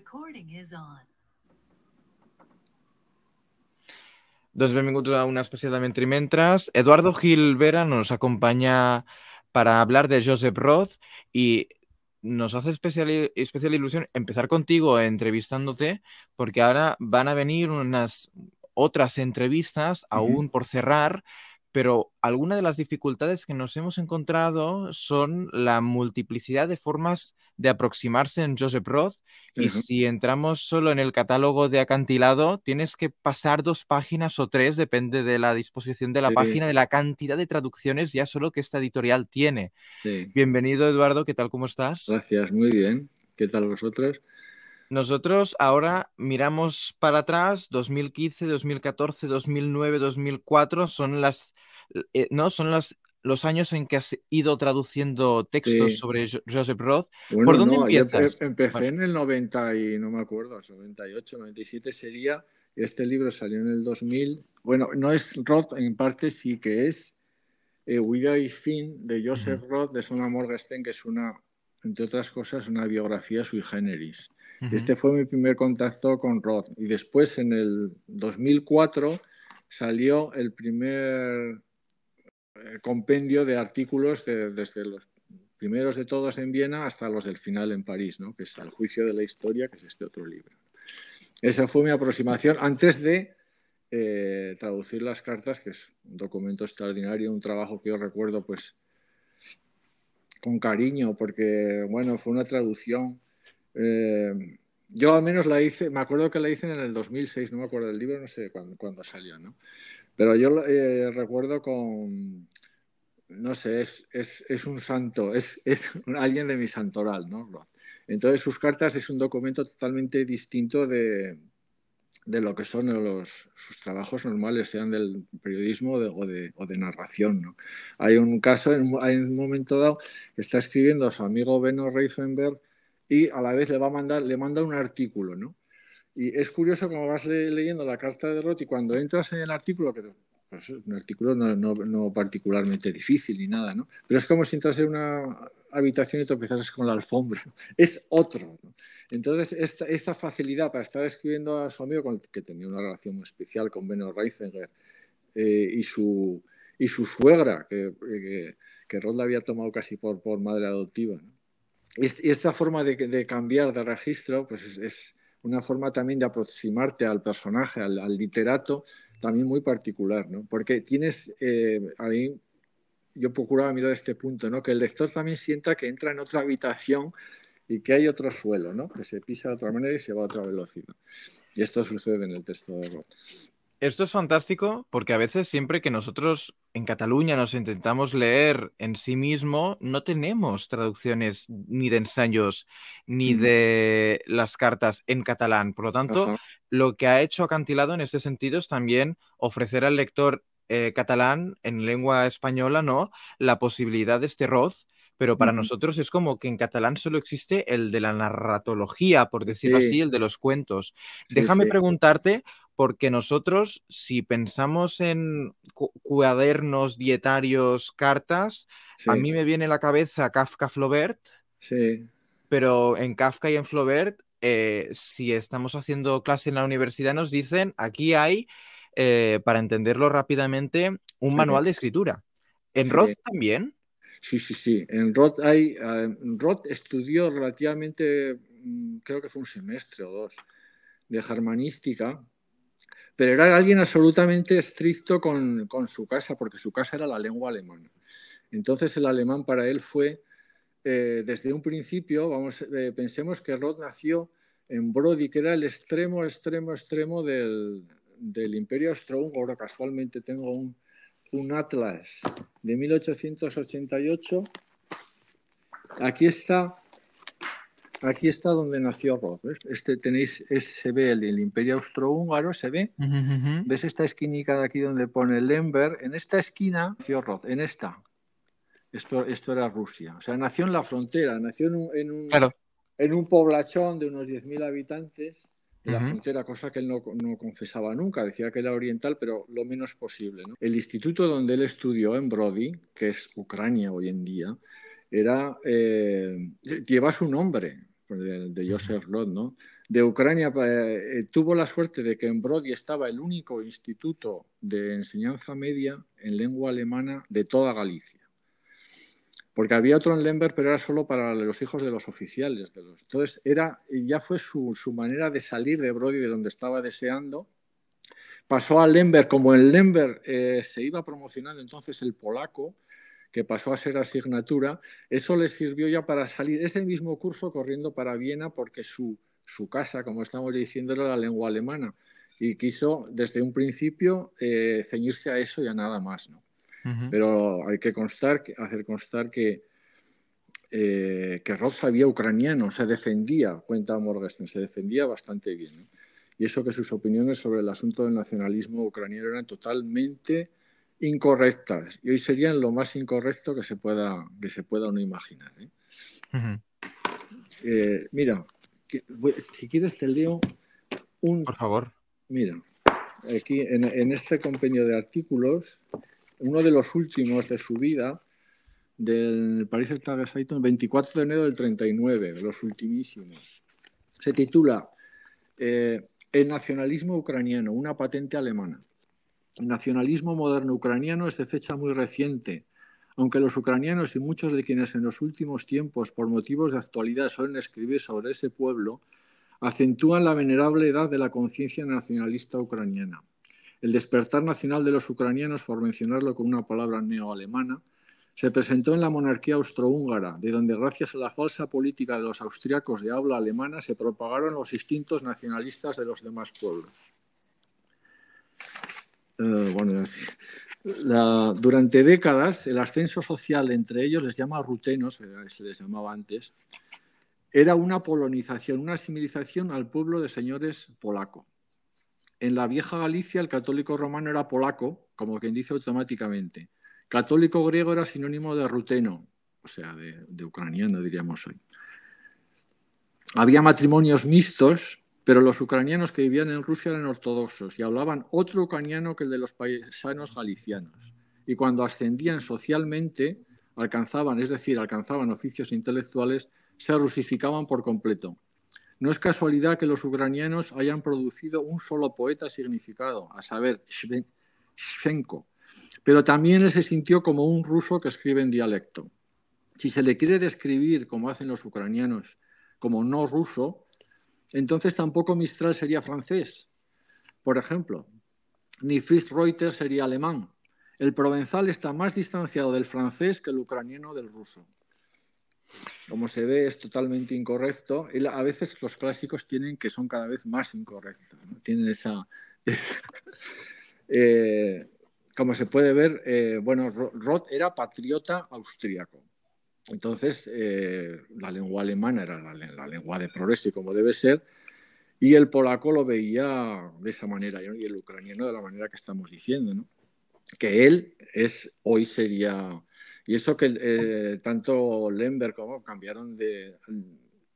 recording is on. Doncs benvinguts a una especial de Mentre Mentres. Eduardo Gil Vera nos acompaña para hablar de Joseph Roth y nos hace especial, especial ilusión empezar contigo entrevistándote porque ahora van a venir unas otras entrevistas aún por cerrar pero algunas de las dificultades que nos hemos encontrado son la multiplicidad de formas de aproximarse en Joseph Roth. Y si entramos solo en el catálogo de acantilado, tienes que pasar dos páginas o tres, depende de la disposición de la página, de la cantidad de traducciones ya solo que esta editorial tiene. Bienvenido, Eduardo, ¿qué tal? ¿Cómo estás? Gracias, muy bien. ¿Qué tal vosotros? Nosotros ahora miramos para atrás, 2015, 2014, 2009, 2004, son las, eh, ¿no? Son las, los años en que has ido traduciendo textos sobre Joseph Roth. ¿Por dónde empiezas? empecé en el 90 y no me acuerdo, 98, 97 sería. Este libro salió en el 2000. Bueno, no es Roth, en parte sí que es eh, Vida y Fin de Joseph Roth de Sona Morgenstern, que es una, entre otras cosas, una biografía sui generis. Este fue mi primer contacto con Roth. Y después, en el 2004, salió el primer eh, compendio de artículos desde los primeros de todos en Viena hasta los del final en París, ¿no? que es El juicio de la historia, que es este otro libro. Esa fue mi aproximación antes de eh, traducir las cartas, que es un documento extraordinario, un trabajo que yo recuerdo pues con cariño, porque bueno, fue una traducción eh, yo al menos la hice, me acuerdo que la hice en el 2006, no me acuerdo del libro, no sé cuándo, salió, ¿no? Pero yo eh, recuerdo con, no sé, es, es, es un santo, es, es, alguien de mi santoral, ¿no? Entonces sus cartas es un documento totalmente distinto de, de lo que son los, sus trabajos normales, sean del periodismo o, de, narración. Hay un caso, en, un momento dado, está escribiendo a su amigo Benno Reifenberg y a la vez le va a mandar, le manda un artículo, ¿no? Y es curioso como vas leyendo la carta de Roth y cuando entras en el artículo, que pues, un artículo no, particularmente difícil ni nada, ¿no? Pero es como si entras en una habitación y empiezas con la alfombra. Es otro, ¿no? Entonces, esta, esta, facilidad para estar escribiendo a su amigo, con que tenía una relación muy especial con Benno Reisinger, eh, y, su, y su suegra, que, que, que Roth la había tomado casi por, por madre adoptiva, ¿no? y esta forma de, cambiar de registro pues es, una forma también de aproximarte al personaje, al, literato, también muy particular, ¿no? Porque tienes, eh, a mí, yo procuraba mirar este punto, ¿no? Que el lector también sienta que entra en otra habitación y que hay otro suelo, ¿no? Que se pisa de otra manera y se va a otra velocidad. Y esto sucede en el texto de Roth. Esto es fantástico porque a veces siempre que nosotros en Cataluña nos intentamos leer en sí mismo, no tenemos traducciones ni de ensayos ni de las cartas en catalán. Por lo tanto, lo que ha hecho Acantilado en este sentido es también ofrecer al lector eh, catalán en lengua española, ¿no? La posibilidad de este roz pero para nosotros es como que en catalán solo existe el de la narratología, por decirlo así, el de los cuentos. Déjame preguntarte, porque nosotros, si pensamos en cuadernos, dietarios, cartas, a mí me viene a la cabeza Kafka Flaubert. Sí. Pero en Kafka y en Flaubert, eh, si estamos haciendo clase en la universidad, nos dicen, aquí hay, eh, para entenderlo rápidamente, un manual de escritura. ¿En Roth también? Sí, sí, sí. En Roth hay. Roth estudió relativamente, mm, creo que fue un semestre o dos, de germanística, pero era alguien absolutamente estricto con, con, su casa, porque su casa era la lengua alemana. Entonces el alemán para él fue, eh, desde un principio, vamos, eh, pensemos que Roth nació en Brody, que era el extremo, extremo, extremo del, del imperio austrohúngaro. Casualmente tengo un, un atlas de 1888. Aquí está, aquí está donde nació Roth. Este tenéis, se ve el, imperio austrohúngaro, se ve. ¿Ves esta esquinica de aquí donde pone Lemberg? En esta esquina nació Roth, en esta. Esto, esto era Rusia. O sea, nació en la frontera, nació en un, en un, en un poblachón de unos 10.000 habitantes de la frontera, cosa que él no, no, confesaba nunca, decía que era oriental, pero lo menos posible. El instituto donde él estudió en Brody, que es Ucrania hoy en día, era, eh, lleva su nombre. de, Joseph Roth, ¿no? De Ucrania eh, tuvo la suerte de que en Brody estaba el único instituto de enseñanza media en lengua alemana de toda Galicia. Porque había otro en Lemberg, pero era solo para los hijos de los oficiales. De los... Entonces, era, ya fue su, manera de salir de Brody, de donde estaba deseando. Pasó a Lemberg, como en Lemberg eh, se iba promocionando entonces el polaco, que pasó a ser asignatura, eso le sirvió ya para salir ese mismo curso corriendo para Viena porque su, su casa, como estamos diciendo, era la lengua alemana y quiso desde un principio eh, ceñirse a eso y a nada más. ¿no? Pero hay que constar, hacer constar que, eh, que Roth sabía ucraniano, se defendía, cuenta Morgenstern, se defendía bastante bien. Y eso que sus opiniones sobre el asunto del nacionalismo ucraniano eran totalmente incorrectas y hoy serían lo más incorrecto que se pueda, que se pueda uno imaginar. ¿eh? Eh, mira, si quieres te leo un... Por favor. Mira, aquí en, este compendio de artículos, uno de los últimos de su vida, del Paris el 24 de enero del 39, de los ultimísimos, se titula eh, El nacionalismo ucraniano, una patente alemana. El nacionalismo moderno ucraniano es de fecha muy reciente, aunque los ucranianos y muchos de quienes en los últimos tiempos, por motivos de actualidad, suelen escribir sobre ese pueblo, acentúan la venerable edad de la conciencia nacionalista ucraniana. El despertar nacional de los ucranianos, por mencionarlo con una palabra neoalemana, se presentó en la monarquía austrohúngara, de donde gracias a la falsa política de los austriacos de habla alemana se propagaron los instintos nacionalistas de los demás pueblos. Eh, bueno, durante décadas el ascenso social entre ellos les llama rutenos, se les llamaba antes, era una polonización, una asimilización al pueblo de señores polaco. En la vieja Galicia el católico romano era polaco, como quien dice automáticamente. Católico griego era sinónimo de ruteno, o sea, de, de ucraniano diríamos hoy. Había matrimonios mixtos pero los ucranianos que vivían en Rusia eran ortodoxos y hablaban otro ucraniano que el de los paisanos galicianos. Y cuando ascendían socialmente, alcanzaban, es decir, alcanzaban oficios intelectuales, se rusificaban por completo. No es casualidad que los ucranianos hayan producido un solo poeta significado, a saber, Shvenko, pero también se sintió como un ruso que escribe en dialecto. Si se le quiere describir, como hacen los ucranianos, como no ruso, entonces tampoco Mistral sería francés, por ejemplo, ni Fritz Reuter sería alemán. El provenzal está más distanciado del francés que el ucraniano del ruso. Como se ve, es totalmente incorrecto. A veces los clásicos tienen que son cada vez más incorrectos. Tienen esa. Eh, como se puede ver, eh, bueno, Roth era patriota austríaco. Entonces, eh, la lengua alemana era la, lengua de progreso y como debe ser, y el polaco lo veía de esa manera, y el ucraniano de la manera que estamos diciendo, ¿no? que él es, hoy sería, y eso que eh, tanto Lemberg como cambiaron de,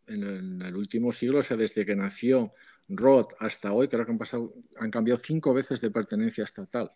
en el, último siglo, o sea, desde que nació Roth hasta hoy, creo que han, pasado, han cambiado cinco veces de pertenencia estatal.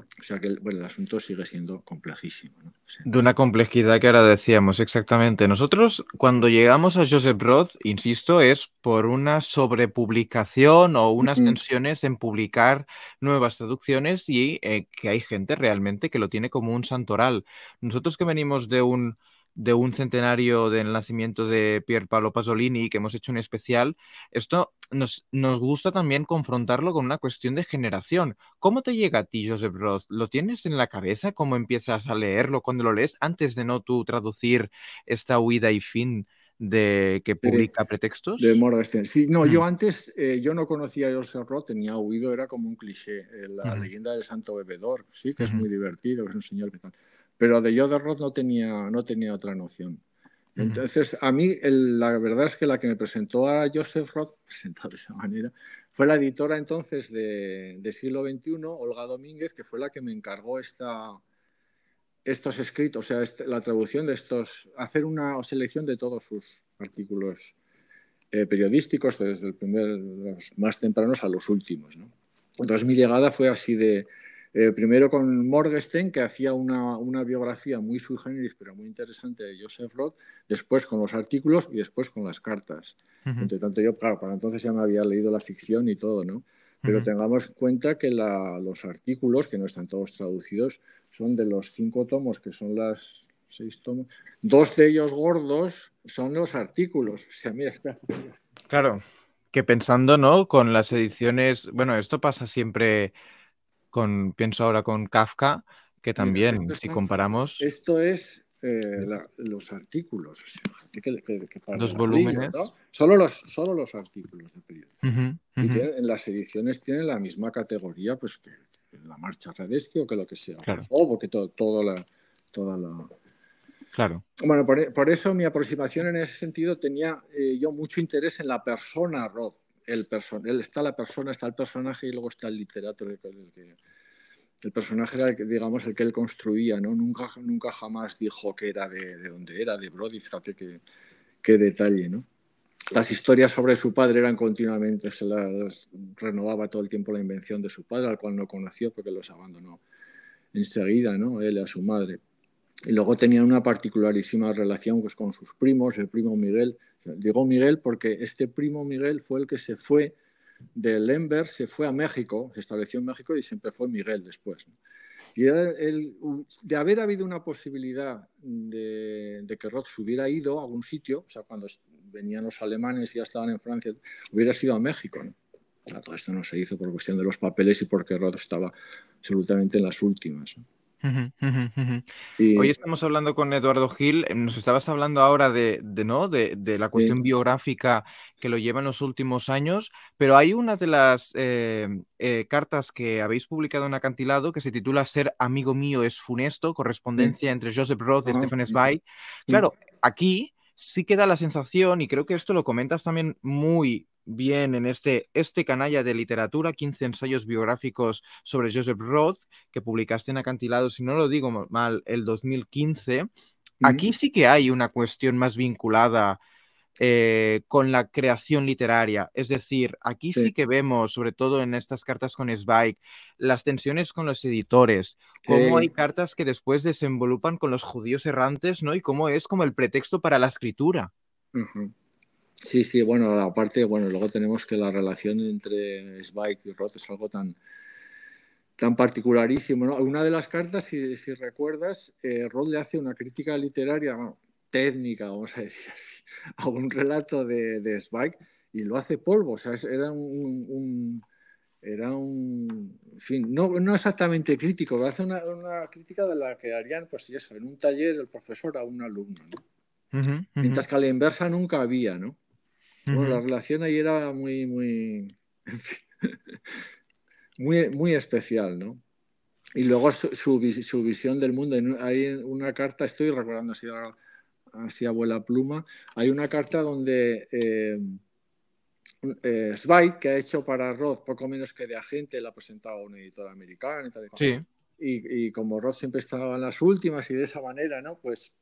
O sea que el asunto sigue siendo complejísimo. De una complejidad que ahora decíamos, exactamente. Nosotros, cuando llegamos a Joseph Roth, insisto, es por una sobrepublicación o unas tensiones en publicar nuevas traducciones y eh, que hay gente realmente que lo tiene como un santoral. Nosotros que venimos de un de un centenario del nacimiento de Pier Paolo Pasolini, que hemos hecho un especial, esto nos, nos, gusta también confrontarlo con una cuestión de generación. ¿Cómo te llega a ti, Joseph Roth? ¿Lo tienes en la cabeza? ¿Cómo empiezas a leerlo cuando lo lees? Antes de no tú traducir esta huida y fin de que publica pretextos? De Morgenstern. Sí, no, yo mm. antes, eh, yo no conocía a Joseph Roth, tenía oído, era como un cliché, eh, la leyenda del santo bebedor, sí, que es muy divertido, que es un señor que tal pero de Yoda Roth no tenía, no tenía otra noción. Entonces, a mí la verdad es que la que me presentó a Joseph Roth, presentado de esa manera, fue la editora entonces de, siglo XXI, Olga Domínguez, que fue la que me encargó esta, estos escritos, o sea, este, la traducción de estos, hacer una selección de todos sus artículos eh, periodísticos, desde el primer, los más tempranos a los últimos. Entonces mi llegada fue así de, Eh, primero con Morgenstern, que hacía una, una, biografía muy sui generis, pero muy interesante de Joseph Roth, después con los artículos y después con las cartas. Entre tanto, yo, claro, para entonces ya me había leído la ficción y todo, ¿no? Pero tengamos en cuenta que los artículos, que no están todos traducidos, son de los cinco tomos, que son las seis tomos. Dos de ellos gordos son los artículos. O sea, mira, espera. Claro, que pensando, ¿no? Con las ediciones, bueno, esto pasa siempre con, pienso ahora con Kafka, que también, si comparamos. Esto es eh, los artículos. Dos volúmenes. Solo, los, solo los artículos de periodo. Y en las ediciones tienen la misma categoría pues, que, la marcha Radesky o que lo que sea. O porque todo, todo la, toda la. Claro. Bueno, por, eso mi aproximación en ese sentido tenía eh, yo mucho interés en la persona Rod. El person está la persona, está el personaje y luego está el literato, el, que, el personaje era, el digamos, el que él construía, ¿no? Nunca, nunca jamás dijo que era de, de dónde era, de Brody, fíjate qué, qué detalle, ¿no? Las historias sobre su padre eran continuamente, se las renovaba todo el tiempo la invención de su padre, al cual no conoció porque los abandonó enseguida, ¿no? Él a su madre. Y luego tenían una particularísima relación pues, con sus primos, el primo Miguel. llegó Miguel porque este primo Miguel fue el que se fue de Lember se fue a México, se estableció en México y siempre fue Miguel después. Y de haber habido una posibilidad de, que Roth hubiera ido a algún sitio, o sea, cuando venían los alemanes y ya estaban en Francia, hubiera sido a México. Todo esto no se hizo por cuestión de los papeles y porque Roth estaba absolutamente en las últimas. Hoy estamos hablando con Eduardo Gil. Eh, nos estabas hablando ahora de, ¿no? de, la cuestión biográfica que lo lleva en los últimos años, pero hay una de las eh, eh, cartas que habéis publicado en Acantilado que se titula Ser amigo mío es funesto, correspondencia entre Joseph Roth y Stephen Zweig. Claro, aquí sí queda la sensación, y creo que esto lo comentas también muy bien en este, este canalla de literatura, 15 ensayos biográficos sobre Joseph Roth, que publicaste en Acantilado, si no lo digo mal, el 2015. Aquí sí que hay una cuestión más vinculada eh, con la creación literaria. Es decir, aquí sí. que vemos, sobre todo en estas cartas con Zweig, las tensiones con los editores, cómo hay cartas que después desenvolupan con los judíos errantes, ¿no? Y cómo es como el pretexto para la escritura. Sí, sí, bueno, aparte, bueno, luego tenemos que la relación entre Zweig y Roth es algo tan, tan particularísimo. ¿no? Una de las cartas, si, recuerdas, eh, Roth le hace una crítica literaria, técnica, vamos a decir así, a un relato de, de Zweig y lo hace polvo. O sea, era un, era un, en fin, no, no exactamente crítico, hace una, una, crítica de la que harían, pues eso, en un taller el profesor a un alumno, ¿no? Mientras que a la inversa nunca había, ¿no? Bueno, la relación ahí era muy, muy, muy, muy especial, ¿no? Y luego su, su, visión del mundo. Hay una carta, estoy recordando así, así abuela pluma, hay una carta donde eh, eh, Zweig, que ha hecho para Roth poco menos que de agente, la ha presentado a un editor americano y tal. Y, y, como Roth siempre estaba en las últimas y de esa manera, ¿no? Pues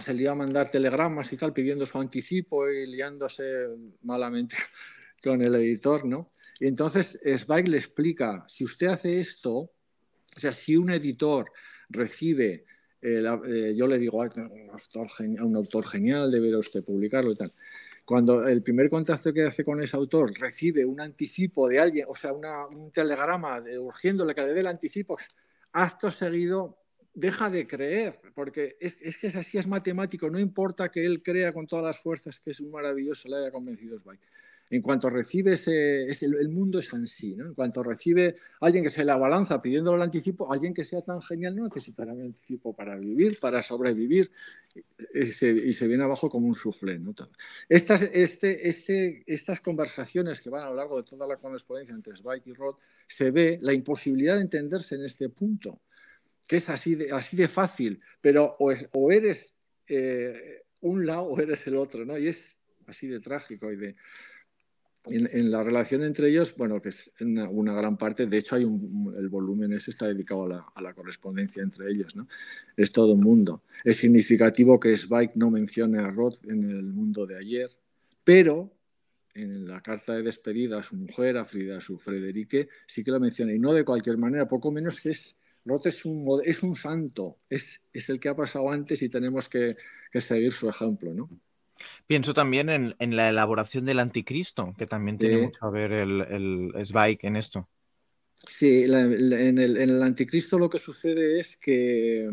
se le iba a mandar telegramas y tal pidiendo su anticipo y liándose malamente con el editor, ¿no? Y entonces Zweig le explica, si usted hace esto, o sea, si un editor recibe, eh, eh, yo le digo, a un, autor genial, un autor genial, debe usted publicarlo y tal. Cuando el primer contacto que hace con ese autor recibe un anticipo de alguien, o sea, un telegrama urgiéndole que le dé el anticipo, acto seguido deja de creer, porque es, que es así, es matemático, no importa que él crea con todas las fuerzas que es un maravilloso, le haya convencido Zweig. En cuanto recibe ese, el, mundo es así, ¿no? En cuanto recibe alguien que se la balanza pidiendo el anticipo, alguien que sea tan genial no necesitará el anticipo para vivir, para sobrevivir, y se, viene abajo como un suflé, ¿no? Estas, este, este, estas conversaciones que van a lo largo de toda la correspondencia entre Zweig y Roth, se ve la imposibilidad de entenderse en este punto que es así de, así de fácil, pero o, eres eh, un lado o eres el otro, ¿no? Y es así de trágico y de... En, la relación entre ellos, bueno, que es una, gran parte, de hecho hay un, el volumen ese está dedicado a la, a la, correspondencia entre ellos, ¿no? Es todo un mundo. Es significativo que Zweig no mencione a Roth en el mundo de ayer, pero en la carta de despedida a su mujer, a Frida, a su Frederique, sí que lo menciona, y no de cualquier manera, poco menos que es, Roth es un, es un santo, es, es el que ha pasado antes y tenemos que, que seguir su ejemplo, ¿no? Pienso también en, en, la elaboración del anticristo, que también tiene sí. mucho a ver el, el Zweig en esto. Sí, la, la, en, el, en, el, anticristo lo que sucede es que,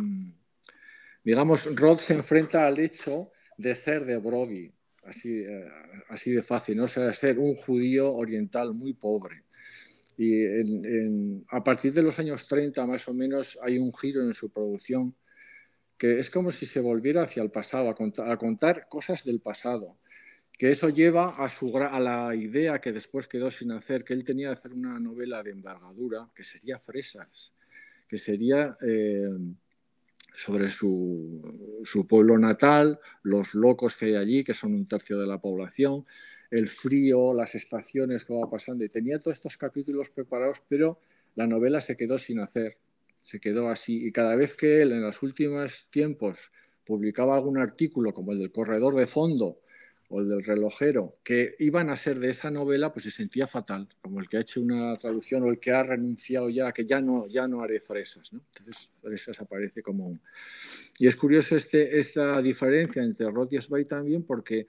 digamos, Roth se enfrenta al hecho de ser de Brody, así, eh, así de fácil, ¿no? O sea, ser un judío oriental muy pobre. Y a partir de los años 30 más o menos hay un giro en su producción que es como si se volviera hacia el pasado, a contar, cosas del pasado, que eso lleva a, su, a la idea que después quedó sin hacer, que él tenía que hacer una novela de envergadura, que sería Fresas, que sería eh, sobre su, su, pueblo natal, los locos que hay allí, que son un tercio de la población, el frío, las estaciones que va pasando, y tenía todos estos capítulos preparados, pero la novela se quedó sin hacer se quedó así. Y cada vez que él en los últimos tiempos publicaba algún artículo, como el del corredor de fondo o el del relojero, que iban a ser de esa novela, pues se sentía fatal, como el que ha hecho una traducción o el que ha renunciado ya, que ya no, ya no haré fresas. ¿no? Entonces, fresas aparece como un... Y es curioso este, esta diferencia entre Roth y también, porque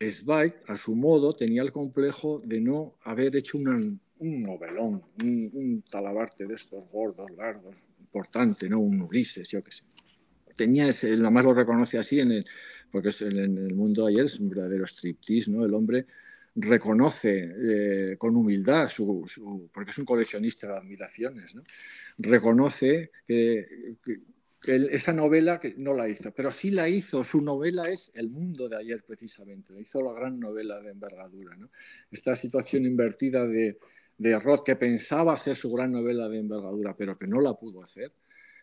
Zweig, a su modo, tenía el complejo de no haber hecho un novelón, un, un, talabarte de estos gordos, largos, importante, ¿no? Un Ulises, yo qué sé. Tenía ese, la más lo reconoce así, en el, porque es, en el mundo de ayer es un verdadero striptease, ¿no? El hombre reconoce eh, con humildad, su, porque es un coleccionista de admiraciones, ¿no? reconoce que, esa novela que no la hizo, pero sí la hizo, su novela es El mundo de ayer precisamente, hizo la gran novela de envergadura. ¿no? Esta situación invertida de, de Roth, que pensaba hacer su gran novela de envergadura, pero que no la pudo hacer,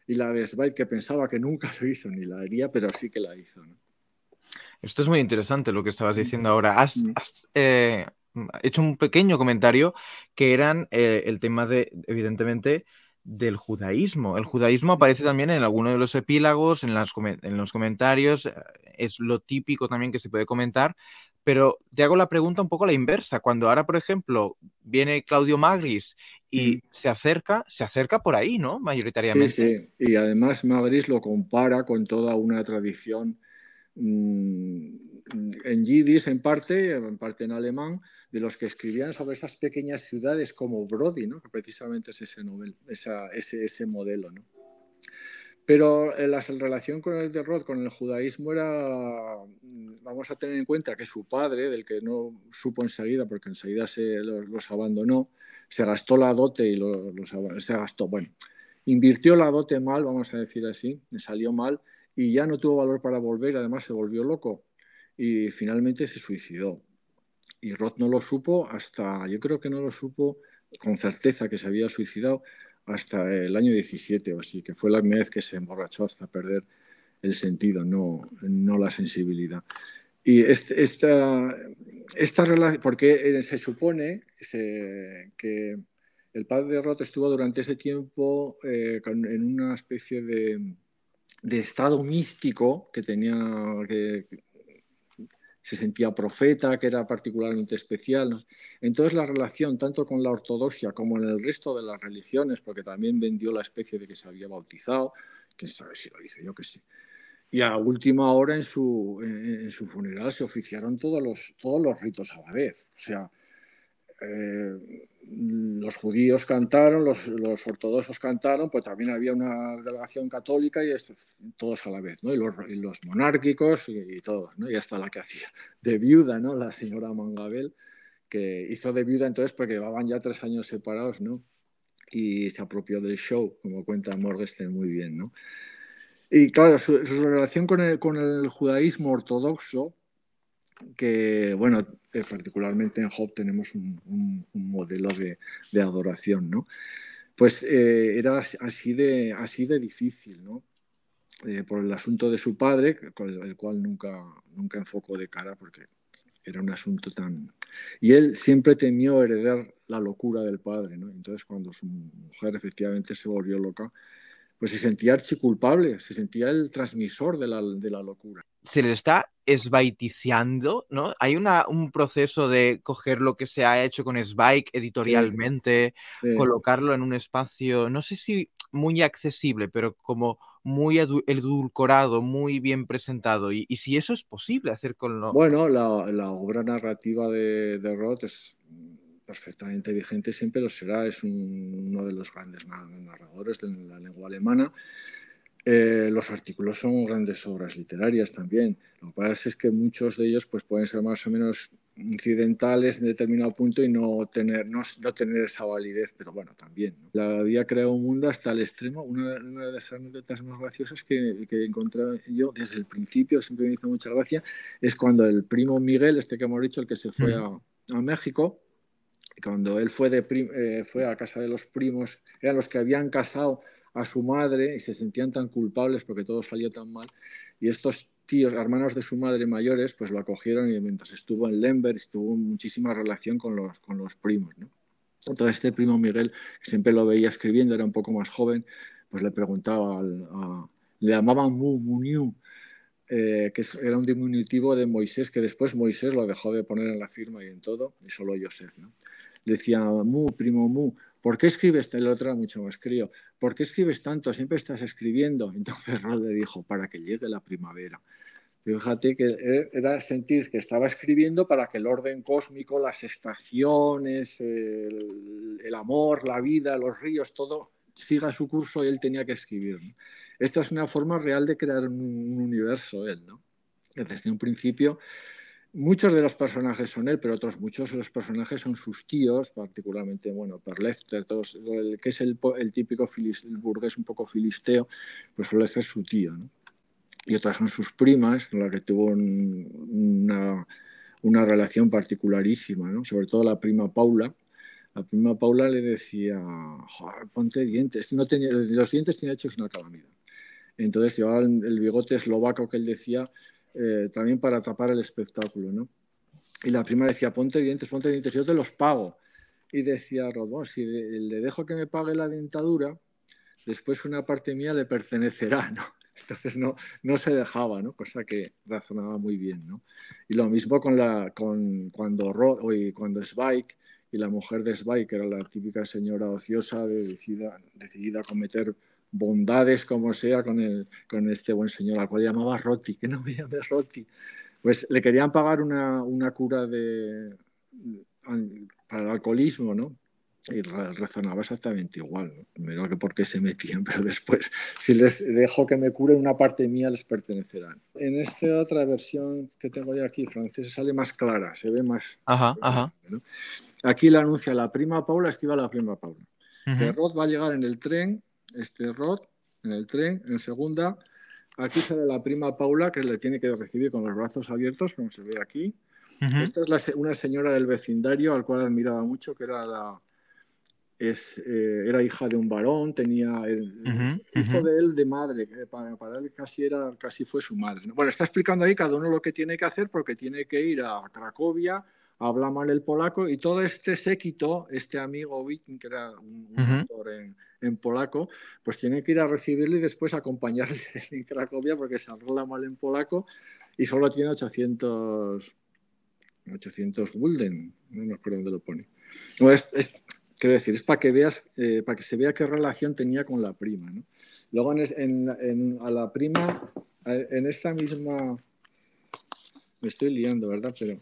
y la de Zweig, que pensaba que nunca lo hizo ni la haría, pero sí que la hizo. ¿no? Esto es muy interesante lo que estabas diciendo ahora. Has, has eh, hecho un pequeño comentario que eran eh, el tema de, evidentemente, del judaísmo. El judaísmo aparece también en alguno de los epílagos, en, las, en los comentarios, eh, es lo típico también que se puede comentar, pero te hago la pregunta un poco a la inversa. Cuando ahora, por ejemplo, viene Claudio Magris y se acerca, se acerca por ahí, ¿no? Mayoritariamente. Sí, sí. Y además Magris lo compara con toda una tradición en yiddish en parte, en parte en alemán, de los que escribían sobre esas pequeñas ciudades como Brody, ¿no? que precisamente es ese, novel, ese, ese modelo. ¿no? Pero la relación con el de Roth, con el judaísmo, era, vamos a tener en cuenta que su padre, del que no supo enseguida, porque enseguida se los, abandonó, se gastó la dote y los, se gastó, bueno, invirtió la dote mal, vamos a decir así, salió mal y ya no tuvo valor para volver, además se volvió loco y finalmente se suicidó. Y Roth no lo supo hasta, yo creo que no lo supo con certeza que se había suicidado hasta el año 17 o así, que fue la vez que se emborrachó hasta perder el sentido, no, no la sensibilidad. Y esta, esta relación, porque se supone que el padre de Roth estuvo durante ese tiempo eh, en una especie de, de, estado místico que tenía, que, se sentía profeta, que era particularmente especial. Entonces la relación tanto con la ortodoxia como en el resto de las religiones, porque también vendió la especie de que se había bautizado, quién sabe si lo hice, yo que sé. Y a última hora en su, en, en su funeral se oficiaron todos los, todos los ritos a la vez. O sea, eh, los judíos cantaron, los, los, ortodoxos cantaron, pues también había una delegación católica y esto, todos a la vez, ¿no? Y los, y los monárquicos y, y, todos, ¿no? Y hasta la que hacía de viuda, ¿no? La señora Mangabel, que hizo de viuda entonces porque llevaban ya tres años separados, ¿no? Y se apropió del show, como cuenta Morgenstern muy bien, ¿no? Y claro, su, su relación con el, con el judaísmo ortodoxo, que, bueno, eh, particularmente en Job tenemos un, modelo de, de, adoración, ¿no? Pues eh, era así de, así de difícil, ¿no? Eh, por el asunto de su padre, con el cual nunca, nunca enfocó de cara porque era un asunto tan... Y él siempre temió heredar la locura del padre, ¿no? Entonces cuando su mujer efectivamente se volvió loca, pues se sentía archiculpable, se sentía el transmisor de la, de la locura. Se le está esbaiticiando, ¿no? Hay una, un proceso de coger lo que se ha hecho con Spike editorialmente, Sí. colocarlo en un espacio, no sé si muy accesible, pero como muy edu- edulcorado, muy bien presentado. Y, y si eso es posible hacer con lo... Bueno, la, la obra narrativa de, de Roth es perfectamente vigente, siempre lo será, es un- uno de los grandes na- narradores de la lengua alemana. Eh, los artículos son grandes obras literarias también. Lo que pasa es que muchos de ellos pues, pueden ser más o menos incidentales en determinado punto y no tener, no, no tener esa validez, pero bueno, también. ¿no? La había creado un mundo hasta el extremo. Una, una de las anécdotas más graciosas que, que encontré yo desde el principio, siempre me hizo mucha gracia, es cuando el primo Miguel, este que hemos dicho, el que se fue a, a México, cuando él fue, de eh, fue a casa de los primos, eran los que habían casado a su madre y se sentían tan culpables porque todo salió tan mal. Y estos tíos, hermanos de su madre mayores, pues lo acogieron y mientras estuvo en Lemberg estuvo en muchísima relación con los, con los primos. ¿no? Entonces este primo Miguel, que siempre lo veía escribiendo, era un poco más joven, pues le preguntaba, al, a, le llamaban Mu, Muniu, eh, que era un diminutivo de Moisés, que después Moisés lo dejó de poner en la firma y en todo, y solo Joseph. ¿no? Decía, Mu, primo Mu, ¿por qué escribes? El otro era mucho más crío. ¿Por qué escribes tanto? Siempre estás escribiendo. Entonces Rod le dijo, para que llegue la primavera. Fíjate que era sentir que estaba escribiendo para que el orden cósmico, las estaciones, el, amor, la vida, los ríos, todo siga su curso y él tenía que escribir. Esta es una forma real de crear un, un universo él, ¿no? Desde un principio muchos de los personajes son él, pero otros muchos de los personajes son sus tíos, particularmente, bueno, Perlefter, todos, el, que es el, el típico filis, el burgués un poco filisteo, pues suele ser su tío, ¿no? Y otras son sus primas, con las que tuvo un, una, una, relación particularísima, ¿no? Sobre todo la prima Paula. La prima Paula le decía, ponte dientes. No tenía, los dientes tenía hechos una calamidad. Entonces llevaba el, el bigote eslovaco que él decía, eh, también para tapar el espectáculo, ¿no? Y la prima decía, ponte dientes, ponte dientes, yo te los pago. Y decía Rodón, si le dejo que me pague la dentadura, después una parte mía le pertenecerá, ¿no? Entonces no, no se dejaba, ¿no? Cosa que razonaba muy bien, ¿no? Y lo mismo con la, con, cuando, Rod, y cuando Spike y la mujer de Spike, que era la típica señora ociosa, decidida a cometer bondades como sea con, el, con este buen señor, al cual llamaba Roti, que no me llame Roti. Pues le querían pagar una, una cura de, para el alcoholismo, ¿no? Y razonaba exactamente igual. Primero que por qué se metían, pero después, si les dejo que me curen, una parte mía les pertenecerá. En esta otra versión que tengo yo aquí, francesa, sale más clara, se ve más. Ajá, ajá. ¿no? Aquí le anuncia la prima Paula, esquiva la prima Paula. Uh -huh. Que Rod va a llegar en el tren, este Rod, en el tren, en segunda. Aquí sale la prima Paula, que le tiene que recibir con los brazos abiertos, como se ve aquí. Uh -huh. Esta es la, una señora del vecindario al cual admiraba mucho, que era la, es, eh, era hija de un varón, tenía el, uh -huh, hizo uh -huh. de él de madre, para, para, él casi, era, casi fue su madre. ¿no? Bueno, está explicando ahí cada uno lo que tiene que hacer porque tiene que ir a Cracovia, habla mal el polaco y todo este séquito, este amigo Viking, que era un, un uh -huh. autor en, en, polaco, pues tiene que ir a recibirle y después acompañarle en Cracovia porque se habla mal en polaco y solo tiene 800, 800 gulden, no me acuerdo dónde lo pone. No, es, es, Quiero decir, es para que veas, eh, para que se vea qué relación tenía con la prima. ¿no? Luego en, en, en, a la prima, en esta misma, me estoy liando, ¿verdad? Pero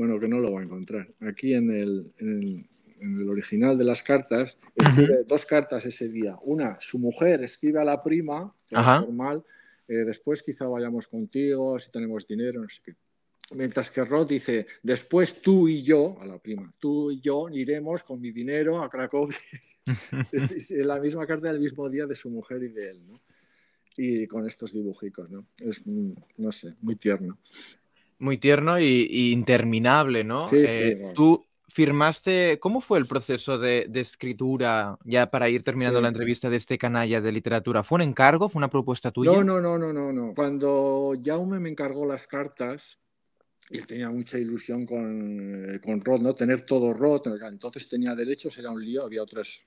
bueno, que no lo voy a encontrar. Aquí en el, en el original de las cartas, escribe dos cartas ese día. Una, su mujer escribe a la prima, que es normal, eh, después quizá vayamos contigo, si tenemos dinero, no sé qué. Mientras que Rod dice, después tú y yo, a la prima, tú y yo iremos con mi dinero a Cracovia. es, es, la misma carta del mismo día de su mujer y de él, ¿no? Y con estos dibujicos, ¿no? Es, no sé, muy tierno. Muy tierno y, y interminable, ¿no? Sí, eh, sí. Tú firmaste, ¿cómo fue el proceso de, de escritura ya para ir terminando Sí. la entrevista de este canalla de literatura? ¿Fue un encargo? ¿Fue una propuesta tuya? No, no, no, no, no, no. Cuando Jaume me encargó las cartas, él tenía mucha ilusión con, con Rod, ¿no? Tener todo Rod, entonces tenía derechos, era un lío, había otras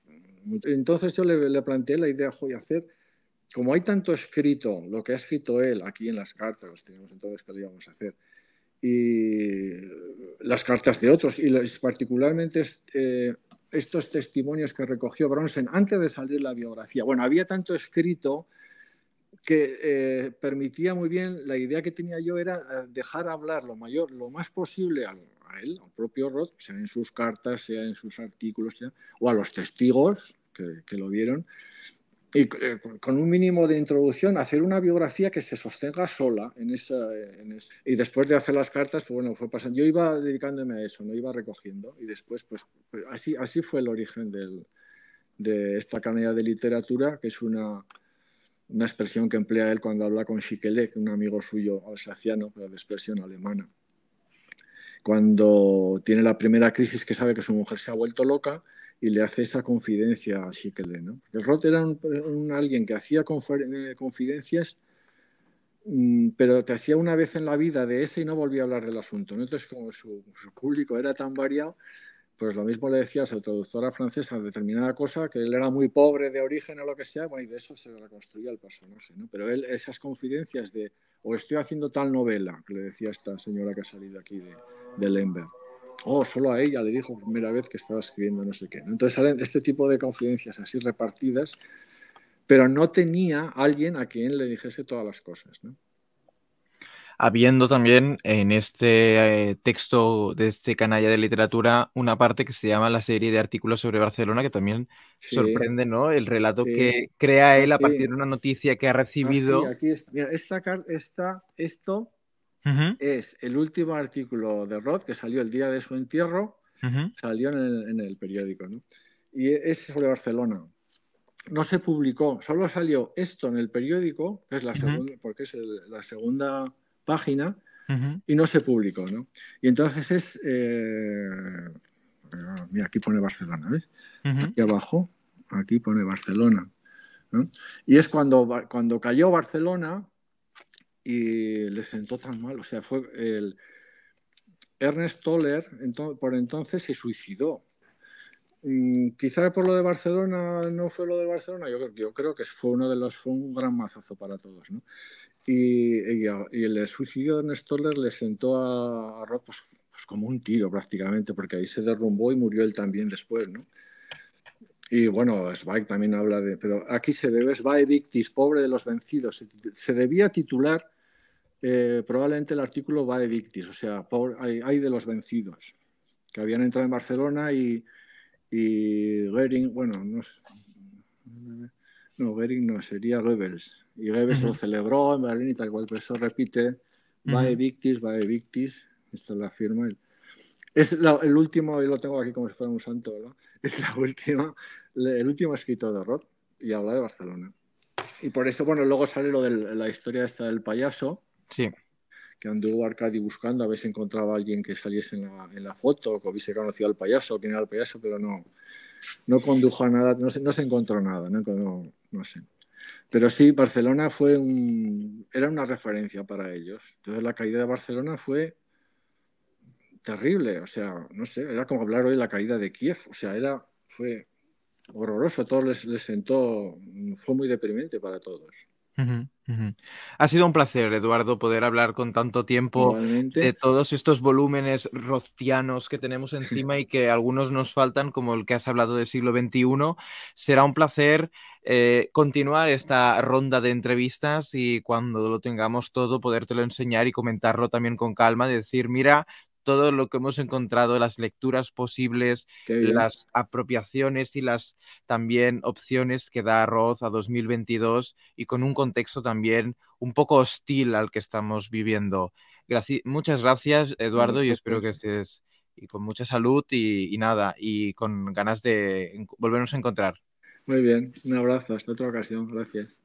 Entonces yo le, le planteé la idea, de hacer, como hay tanto escrito, lo que ha escrito él aquí en las cartas, los tenemos entonces que lo íbamos a hacer, y las cartas de otros, y particularmente eh, estos testimonios que recogió Bronson antes de salir la biografía. Bueno, había tanto escrito que eh, permitía muy bien, la idea que tenía yo era eh, dejar hablar lo mayor, lo más posible a, él, al propio Roth, sea en sus cartas, sea en sus artículos, o a los testigos que, que lo vieron, y eh, con un mínimo de introducción, hacer una biografía que se sostenga sola en esa, Y después de hacer las cartas, pues bueno, fue pasando. Yo iba dedicándome a eso, no iba recogiendo. Y después, pues, pues así, así fue el origen del, de esta canalla de literatura, que es una, una expresión que emplea él cuando habla con Schikelek, un amigo suyo alsaciano, pero de expresión alemana. Cuando tiene la primera crisis que sabe que su mujer se ha vuelto loca, y le hace esa confidencia a Schickele. ¿no? El Roth era un, alguien que hacía eh, confidencias, mm, pero te hacía una vez en la vida de ese y no volvía a hablar del asunto. Entonces, como su, público era tan variado, pues lo mismo le decía a su traductora francesa determinada cosa, que él era muy pobre de origen o lo que sea, bueno, y de eso se reconstruía el personaje. ¿no? Pero él, esas confidencias de, o estoy haciendo tal novela, que le decía esta señora que ha salido aquí de, de Lemberg, oh, solo a ella le dijo primera vez que estaba escribiendo no sé qué. Entonces salen este tipo de confidencias así repartidas, pero no tenía alguien a quien le dijese todas las cosas. ¿no? Habiendo también en este eh, texto de este canalla de literatura una parte que se llama la serie de artículos sobre Barcelona, que también sorprende, ¿no? El relato que crea él a partir de una noticia que ha recibido. Ah, aquí está. Mira, esta, esta, esto es el último artículo de Roth que salió el día de su entierro, salió en el, periódico, y es sobre Barcelona. No se publicó, solo salió esto en el periódico, que es la segunda, porque es la segunda página, y no se publicó, ¿no? Y entonces es, eh, mira, aquí pone Barcelona, ¿ves? Aquí abajo, aquí pone Barcelona. Y es cuando, cuando cayó Barcelona, y le sentó tan mal. O sea, fue el. Ernest Toller por entonces se suicidó. Mm, quizá por lo de Barcelona no fue lo de Barcelona, yo, yo, creo que fue uno de los, fue un gran mazazo para todos. ¿no? Y, el suicidio de Ernest Toller le sentó a, Roth pues, pues, como un tiro prácticamente, porque ahí se derrumbó y murió él también después. ¿no? Y bueno, Zweig también habla de, pero aquí se debe Zweig Victis, pobre de los vencidos. se debía titular eh, probablemente el artículo va de Victis, o sea, hay, de los vencidos, que habían entrado en Barcelona y, y Goering, bueno, no, no, Goering no, sería Goebbels. Y Goebbels lo celebró en Berlín y tal cual, por eso repite, va de Victis, va de Victis, esta es la firma. Es el último, y lo tengo aquí como si fuera un santo, ¿no? Es la última, el último escrito de Roth y habla de Barcelona. Y por eso, bueno, luego sale lo de la historia esta del payaso, Sí. Que anduvo Arcadi buscando a ver si encontraba a alguien que saliese en la, en la foto, que hubiese conocido al payaso, quién era el payaso, pero no, no condujo a nada, no se, no se encontró nada, no, no, sé. Pero sí, Barcelona fue un, era una referencia para ellos. Entonces la caída de Barcelona fue terrible, o sea, no sé, era como hablar hoy de la caída de Kiev, o sea, era, fue horroroso, a todos les, les sentó, fue muy deprimente para todos. Ha sido un placer, Eduardo, poder hablar con tanto tiempo de todos estos volúmenes rostianos que tenemos encima y que algunos nos faltan, como el que has hablado del siglo XXI. Será un placer eh, continuar esta ronda de entrevistas y cuando lo tengamos todo, podértelo enseñar y comentarlo también con calma, decir, mira, todo lo que hemos encontrado, las lecturas posibles, las apropiaciones y las también opciones que da Roth a 2022 y con un contexto también un poco hostil al que estamos viviendo. muchas gracias, Eduardo, y espero que estés y con mucha salud y, y nada, y con ganas de volvernos a encontrar. Muy bien, un abrazo, hasta otra ocasión, gracias.